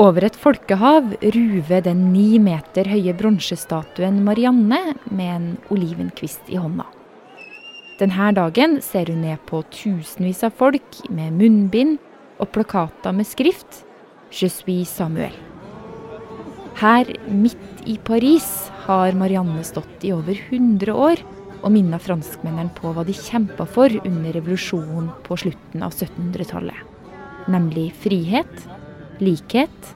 Over et folkehav ruver den ni meter høye bronsestatuen Marianne med en olivenkvist i hånda. Denne dagen ser hun ned på tusenvis av folk med munnbind og plakater med skrift 'Je suis Samuel'. Her midt i Paris har Marianne stått i over 100 år og minna franskmennene på hva de kjempa for under revolusjonen på slutten av 1700-tallet. Nemlig frihet, likhet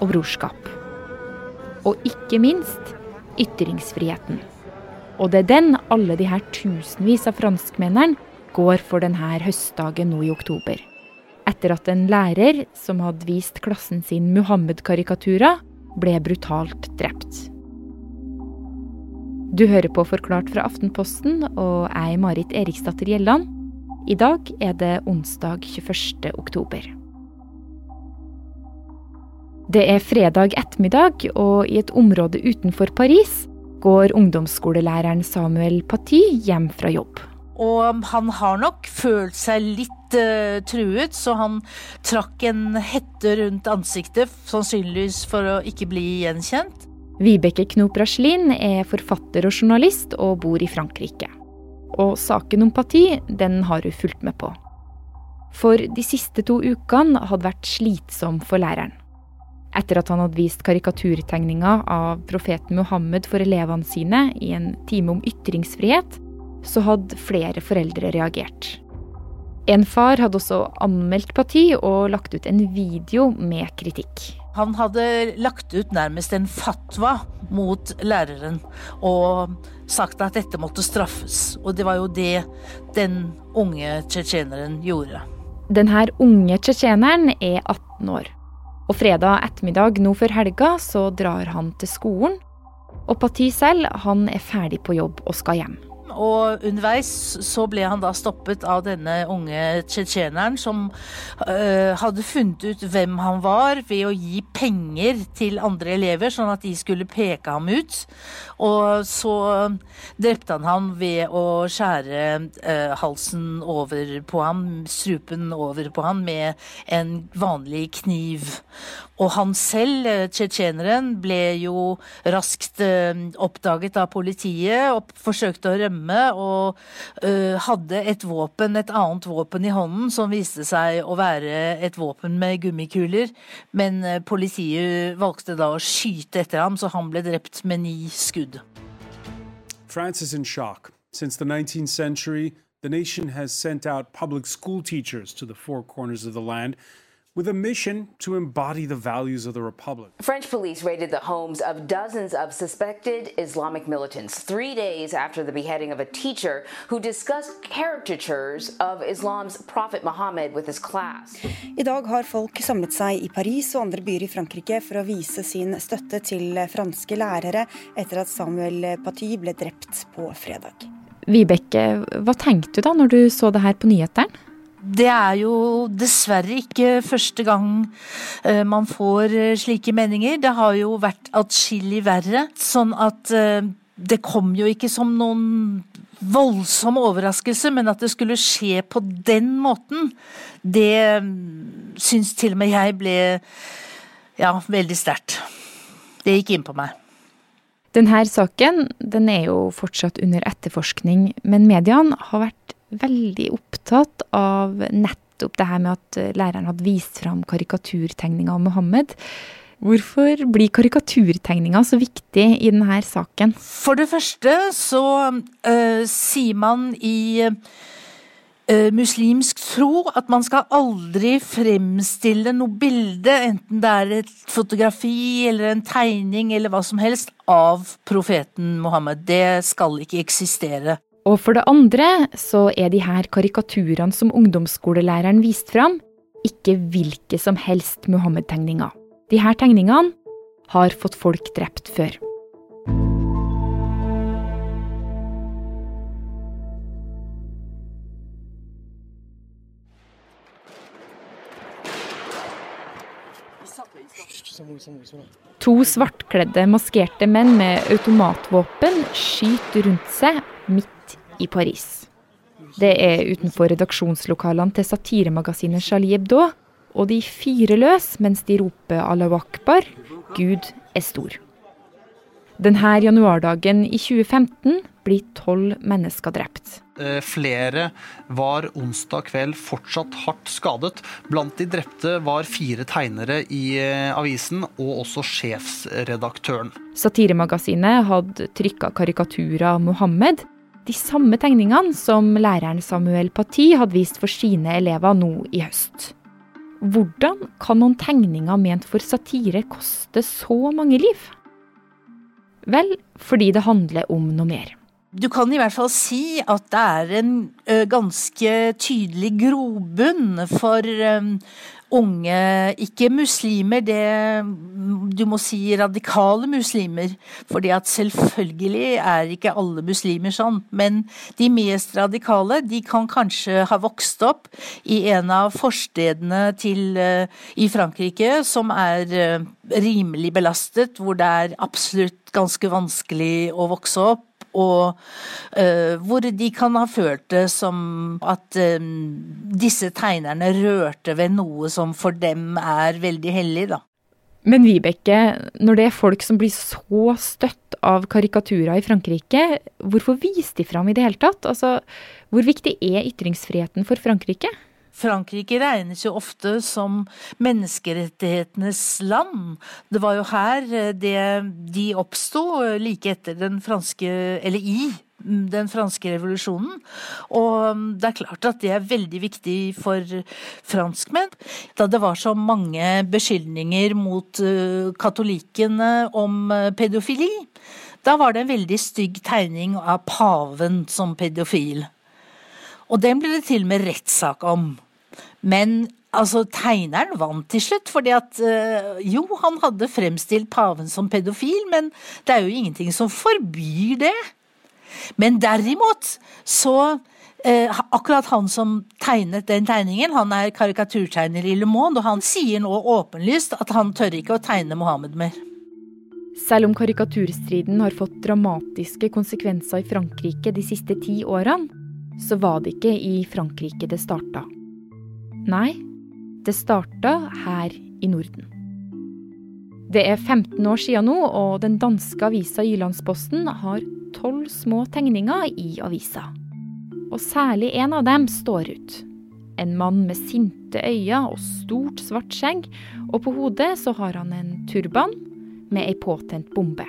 og brorskap. Og ikke minst ytringsfriheten. Og det er den alle de her tusenvis av franskmennene går for denne høstdagen nå i oktober. Etter at en lærer som hadde vist klassen sin Muhammed-karikaturer, ble brutalt drept. Du hører på Forklart fra Aftenposten, og jeg er Marit Eriksdatter Gjelland. I dag er det onsdag 21. oktober. Det er fredag ettermiddag, og i et område utenfor Paris går ungdomsskolelæreren Samuel Paty hjem fra jobb. Og han har nok følt seg litt uh, truet, så han trakk en hette rundt ansiktet, sannsynligvis for å ikke bli gjenkjent. Vibeke Knop Raslin er forfatter og journalist og bor i Frankrike. Og saken om Paty, den har hun fulgt med på. For de siste to ukene hadde vært slitsom for læreren. Etter at han hadde vist karikaturtegninger av profeten Muhammed for elevene sine i en time om ytringsfrihet, så hadde flere foreldre reagert. En far hadde også anmeldt parti og lagt ut en video med kritikk. Han hadde lagt ut nærmest en fatwa mot læreren og sagt at dette måtte straffes. Og det var jo det den unge tsjetsjeneren gjorde. Denne unge tsjetsjeneren er 18 år. Og fredag ettermiddag nå før helga så drar han til skolen. Og Pati selv, han er ferdig på jobb og skal hjem. Og underveis så ble han da stoppet av denne unge tsjetsjeneren som øh, hadde funnet ut hvem han var ved å gi penger til andre elever, sånn at de skulle peke ham ut. Og så drepte han ham ved å skjære øh, halsen over på ham, strupen over på ham, med en vanlig kniv. Og han selv, eh, tsjetsjeneren, ble jo raskt uh, oppdaget av politiet og forsøkte å rømme. Og uh, hadde et våpen, et annet våpen i hånden, som viste seg å være et våpen med gummikuler. Men uh, politiet valgte da å skyte etter ham, så han ble drept med ni skudd. France is in shock. Since the 19th century, the nation has sent out public school teachers to the four corners of the land with a mission to embody the values of the Republic. French police raided the homes of dozens of suspected Islamic militants three days after the beheading of a teacher who discussed caricatures of Islam's Prophet Muhammad with his class. I dag har folk samlet seg i Paris og andre byer i Frankrike for å vise sin støtte til franske lærere etter at Samuel Paty ble drept på fredag. Vibeke, hva tenkte du da når du så det her på nyhetene? Det er jo dessverre ikke første gang uh, man får uh, slike meninger. Det har jo vært atskillig verre. Sånn at uh, det kom jo ikke som noen voldsom overraskelse, men at det skulle skje på den måten, det um, syns til og med jeg ble ja, veldig sterkt. Det gikk inn på meg. Denne saken den er jo fortsatt under etterforskning, men mediene har vært veldig opptatt av nettopp det her med at eh, læreren hadde vist fram karikaturtegninga av Mohammed. Hvorfor blir karikaturtegninga så viktig i denne saken? For det første så uh, sier man i uh, muslimsk tro at man skal aldri fremstille noe bilde, enten det er et fotografi eller en tegning eller hva som helst, av profeten Mohammed. Det skal ikke eksistere. Og for det andre så er de her karikaturene som ungdomsskolelæreren viste fram, ikke hvilke som helst Muhammed-tegninger. De her tegningene har fått folk drept før. To svartkledde, maskerte menn med automatvåpen skyter rundt seg midt i Paris. Det er utenfor redaksjonslokalene til satiremagasinet Charlie Hebdo, og de fyrer løs mens de roper Allahu akbar, Gud er stor. Denne januardagen i 2015 blir tolv mennesker drept. Eh, flere var onsdag kveld fortsatt hardt skadet. Blant de drepte var fire tegnere i eh, avisen, og også sjefsredaktøren. Satiremagasinet hadde trykka karikaturer av Mohammed. De samme tegningene som læreren Samuel Paty hadde vist for sine elever nå i høst. Hvordan kan noen tegninger ment for satire koste så mange liv? Vel, fordi det handler om noe mer. Du kan i hvert fall si at det er en ganske tydelig grobunn for unge, ikke muslimer, det du må si radikale muslimer. At selvfølgelig er ikke alle muslimer sånn, men de mest radikale, de kan kanskje ha vokst opp i en av forstedene til, i Frankrike som er rimelig belastet, hvor det er absolutt ganske vanskelig å vokse opp og uh, hvor de kan ha følt det som at um, disse tegnerne rørte ved noe som for dem er veldig hellig, da. Men Vibeke, når det er folk som blir så støtt av karikaturer i Frankrike, hvorfor viser de fram i det hele tatt? Altså, hvor viktig er ytringsfriheten for Frankrike? Frankrike regnes jo ofte som menneskerettighetenes land. Det var jo her det, de oppsto like etter den franske Eller i den franske revolusjonen. Og det er klart at det er veldig viktig for franskmenn. Da det var så mange beskyldninger mot katolikkene om pedofili, da var det en veldig stygg tegning av paven som pedofil. Og den ble det til og med rettssak om. Men altså, tegneren vant til slutt, fordi at øh, jo, han hadde fremstilt paven som pedofil, men det er jo ingenting som forbyr det. Men derimot så øh, Akkurat han som tegnet den tegningen, han er karikaturtegner i Le Monde, og han sier nå åpenlyst at han tør ikke å tegne Mohammed mer. Selv om karikaturstriden har fått dramatiske konsekvenser i Frankrike de siste ti årene, så var det ikke i Frankrike det starta. Nei, det starta her i Norden. Det er 15 år siden nå, og den danske avisa Jyllandsposten har tolv små tegninger i avisa. Og særlig en av dem står ut. En mann med sinte øyne og stort, svart skjegg, og på hodet så har han en turban med ei påtent bombe.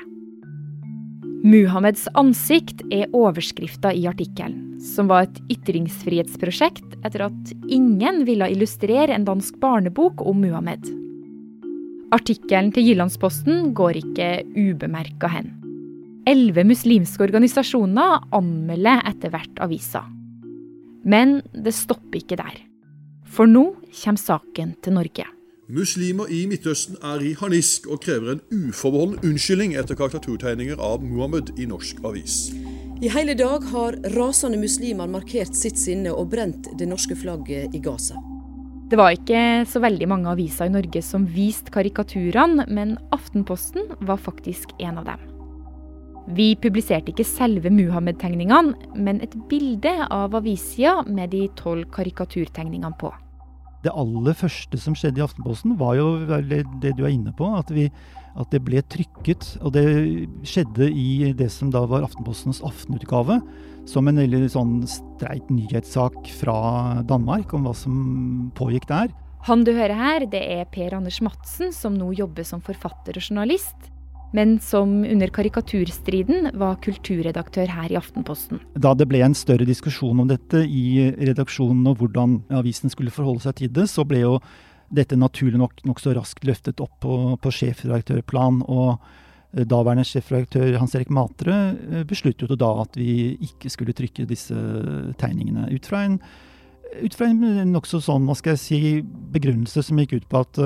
Muhammeds ansikt er overskrifta i artikkelen, som var et ytringsfrihetsprosjekt etter at ingen ville illustrere en dansk barnebok om Muhammed. Artikkelen til Jyllandsposten går ikke ubemerka hen. Elleve muslimske organisasjoner anmelder etter hvert avisa. Men det stopper ikke der. For nå kommer saken til Norge. Muslimer i Midtøsten er i harnisk og krever en uforbeholden unnskyldning etter karikaturtegninger av Muhammed i norsk avis. I hele dag har rasende muslimer markert sitt sinne og brent det norske flagget i Gaza. Det var ikke så veldig mange aviser i Norge som viste karikaturene, men Aftenposten var faktisk en av dem. Vi publiserte ikke selve Muhammed-tegningene, men et bilde av avissida med de tolv karikaturtegningene på. Det aller første som skjedde i Aftenposten, var jo det du er inne på. At, vi, at det ble trykket. Og det skjedde i det som da var Aftenpostens aftenutgave. Som en veldig sånn streit nyhetssak fra Danmark om hva som pågikk der. Han du hører her, det er Per Anders Madsen, som nå jobber som forfatter og journalist men som under karikaturstriden var kulturredaktør her i Aftenposten. Da det ble en større diskusjon om dette i redaksjonen og hvordan avisen skulle forholde seg til det, så ble jo dette naturlig nok nokså raskt løftet opp på, på sjefredaktørplan. og Daværende sjefredaktør Hans Erik Matre besluttet jo da at vi ikke skulle trykke disse tegningene. Ut fra en, ut fra en nokså sånn, hva skal jeg si, begrunnelse som gikk ut på at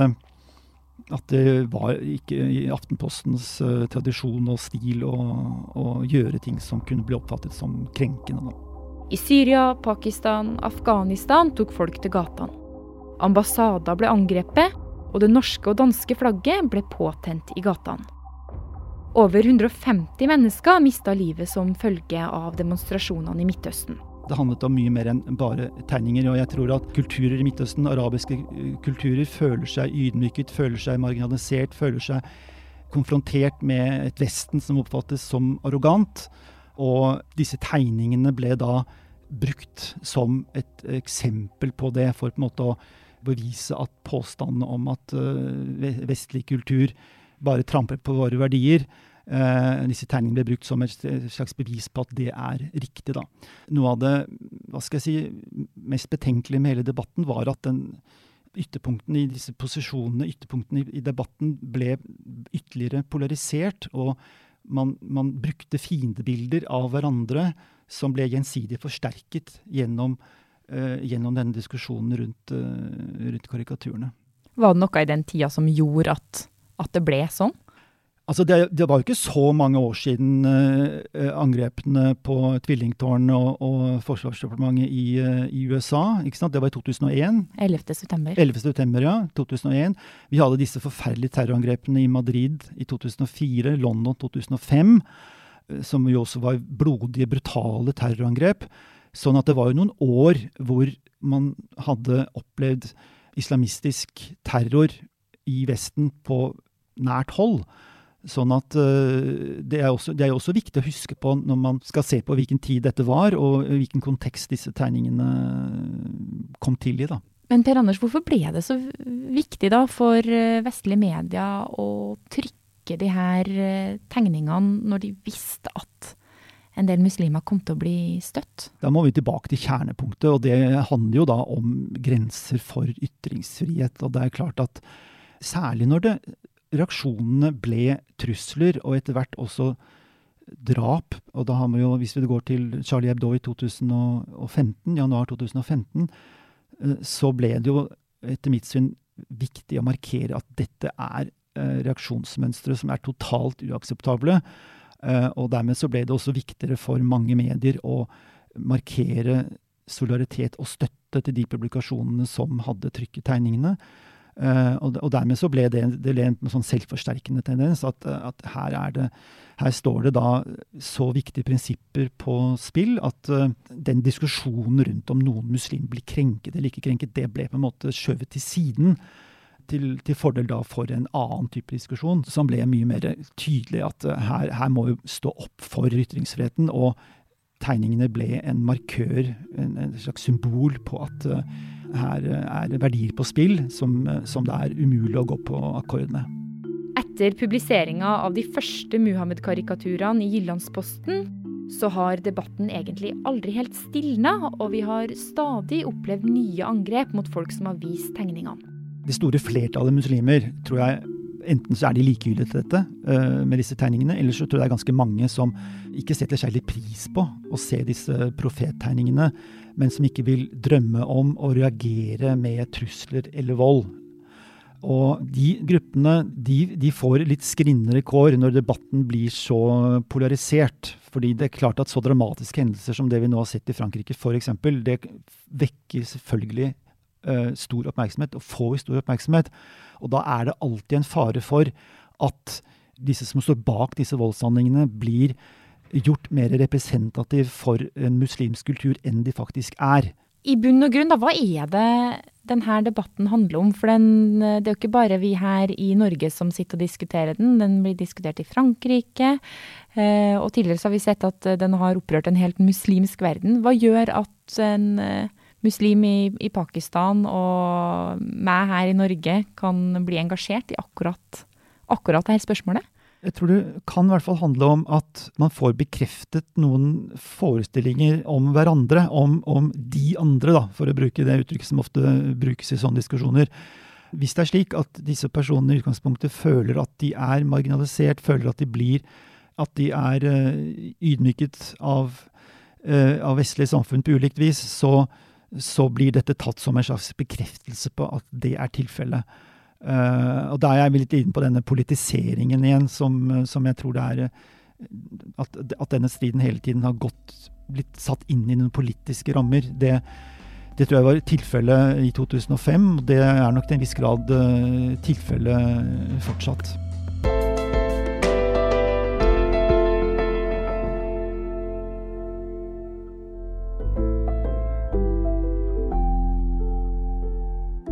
at det var ikke i Aftenpostens uh, tradisjon og stil å, å, gjøre ting som kunne bli oppfattet som krenkende. I Syria, Pakistan, Afghanistan tok folk til gatene. Ambassader ble angrepet, og det norske og danske flagget ble påtent i gatene. Over 150 mennesker mista livet som følge av demonstrasjonene i Midtøsten. Det handlet om mye mer enn bare tegninger. Og jeg tror at kulturer i Midtøsten, arabiske eh, kulturer, føler seg ydmyket, føler seg marginalisert, føler seg konfrontert med et Vesten som oppfattes som arrogant. Og disse tegningene ble da brukt som et eksempel på det, for på en måte å bevise at påstandene om at uh, vestlig kultur bare tramper på våre verdier, disse tegningene ble brukt som et slags bevis på at det er riktig. Da. Noe av det hva skal jeg si, mest betenkelige med hele debatten var at den ytterpunktene i disse posisjonene, ytterpunktene i debatten, ble ytterligere polarisert. Og man, man, brukte fiendebilder av hverandre som ble gjensidig forsterket gjennom, uh, gjennom denne diskusjonen rundt, uh, rundt, karikaturene. Var det noe i den tida som gjorde at, at det ble sånn? Altså det, det, var jo ikke så mange år siden uh, angrepene på tvillingtårn og, og Forsvarsdepartementet i, uh, i, USA. Det var i 2001. 11. september. 11. september, ja. 2001. Vi hadde disse forferdelige terrorangrepene i Madrid i 2004, London 2005, uh, som jo også var blodige, brutale terrorangrep. Sånn at det var jo noen år hvor man hadde opplevd islamistisk terror i Vesten på nært hold. Sånn at uh, det, er også, det er også viktig å huske på når man skal se på hvilken tid dette var, og hvilken kontekst disse tegningene kom til i. da. Men Per Anders, hvorfor ble det så viktig da for eh, vestlige media å trykke de her eh, tegningene når de visste at en del muslimer kom til å bli støtt? Da må vi tilbake til kjernepunktet, og det handler jo da om grenser for ytringsfrihet. Og det er klart at særlig når det reaksjonene ble trusler, og etter hvert også drap. Og da har vi jo, hvis vi går til Charlie Hebdo i 2015, januar 2015, eh, så ble det jo etter mitt syn viktig å markere at dette er eh, reaksjonsmønstre som er totalt uakseptable. Eh, og dermed så ble det også viktigere for mange medier å markere solidaritet og støtte til de publikasjonene som hadde trykket tegningene. Uh, og, dermed så ble det, det ble en sånn selvforsterkende tendens. At, at her, det, her, står det da så viktige prinsipper på spill at uh, den diskusjonen rundt om noen muslimer blir krenket eller ikke krenket, det ble på en måte skjøvet til siden. Til, til fordel da for en annen type diskusjon, som ble mye mer tydelig at uh, her, her, må vi stå opp for ytringsfriheten. og tegningene ble en markør, en, en slags symbol på at her er verdier på spill som, som det er umulig å gå på akkord med. Etter publiseringa av de første Muhammed-karikaturene i Jyllandsposten, så har debatten egentlig aldri helt stilna, og vi har stadig opplevd nye angrep mot folk som har vist tegningene. Det store flertallet muslimer tror jeg enten så er de likegyldige til dette uh, med disse tegningene, eller så tror jeg det er ganske mange som ikke setter særlig pris på å se disse profettegningene men som ikke vil drømme om å reagere med trusler eller vold. Og de gruppene de, de får litt skrinnere kår når debatten blir så polarisert. Fordi det er klart at så dramatiske hendelser som det vi nå har sett i Frankrike f.eks., det vekker selvfølgelig uh, stor oppmerksomhet, og får stor oppmerksomhet. Og da er det alltid en fare for at disse som står bak disse voldshandlingene, blir gjort mer representativ for en muslimsk kultur enn de faktisk er. I bunn og grunn, da, hva er det denne debatten handler om? For den, det er jo ikke bare vi her i Norge som sitter og diskuterer den. Den blir diskutert i Frankrike. Eh, og tidligere har vi sett at den har opprørt en helt muslimsk verden. Hva gjør at en eh, muslim i, i Pakistan og meg her i Norge kan bli engasjert i akkurat, akkurat dette spørsmålet? Jeg tror det kan i hvert fall handle om at man får bekreftet noen forestillinger om hverandre, om, om de andre, da, for å bruke det uttrykket som ofte brukes i sånne diskusjoner. Hvis det er slik at disse personene i utgangspunktet føler at de er marginalisert, føler at de blir at de er uh, ydmyket av, uh, av vestlige samfunn på ulikt vis, så, så, blir dette tatt som en slags bekreftelse på at det er tilfellet. Uh, og da er jeg litt inne på denne politiseringen igjen, som, som jeg tror det er at, at, denne striden hele tiden har gått, blitt satt inn i noen politiske rammer. Det, det tror jeg var tilfellet i 2005, og det er nok til en viss grad uh, tilfellet fortsatt.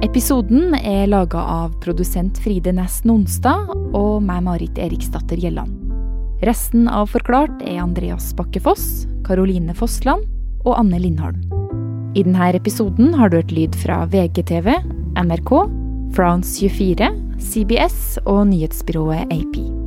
Episoden er laga av produsent Fride Næss Nonstad og meg, Marit Eriksdatter Gjelland. Resten av Forklart er Andreas Bakke Foss, Karoline Fossland og Anne Lindholm. I denne episoden har du hørt lyd fra VGTV, NRK, France 24, CBS og nyhetsbyrået AP.